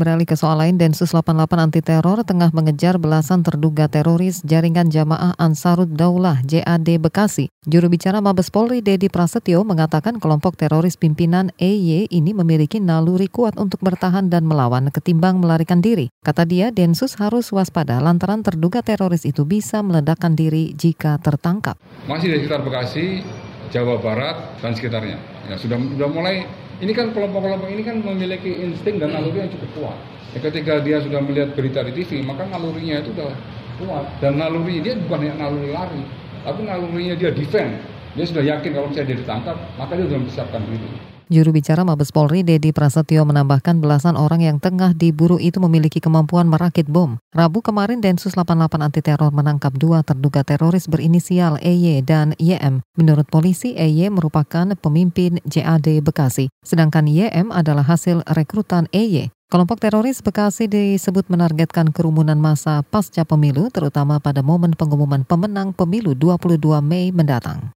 Beralih ke soal lain, Densus 88 anti teror tengah mengejar belasan terduga teroris jaringan jamaah Ansarud Daulah JAD Bekasi. Juru bicara Mabes Polri Dedi Prasetyo mengatakan kelompok teroris pimpinan EY ini memiliki naluri kuat untuk bertahan dan melawan ketimbang melarikan diri. Kata dia, Densus harus waspada lantaran terduga teroris itu bisa meledakkan diri jika tertangkap. Masih di sekitar Bekasi, Jawa Barat, dan sekitarnya. Ya, sudah, sudah mulai ini kan kelompok-kelompok ini kan memiliki insting dan naluri yang cukup kuat. Ya, ketika dia sudah melihat berita di TV, maka nalurinya itu sudah kuat. Dan naluri dia bukan hanya naluri lari, tapi nalurinya dia defend. Dia sudah yakin kalau saya ditangkap, maka dia sudah mempersiapkan diri. Juru bicara Mabes Polri Dedi Prasetyo menambahkan belasan orang yang tengah diburu itu memiliki kemampuan merakit bom. Rabu kemarin Densus 88 anti teror menangkap dua terduga teroris berinisial EY dan YM. Menurut polisi, EY merupakan pemimpin JAD Bekasi, sedangkan YM adalah hasil rekrutan EY. Kelompok teroris Bekasi disebut menargetkan kerumunan massa pasca pemilu, terutama pada momen pengumuman pemenang pemilu 22 Mei mendatang.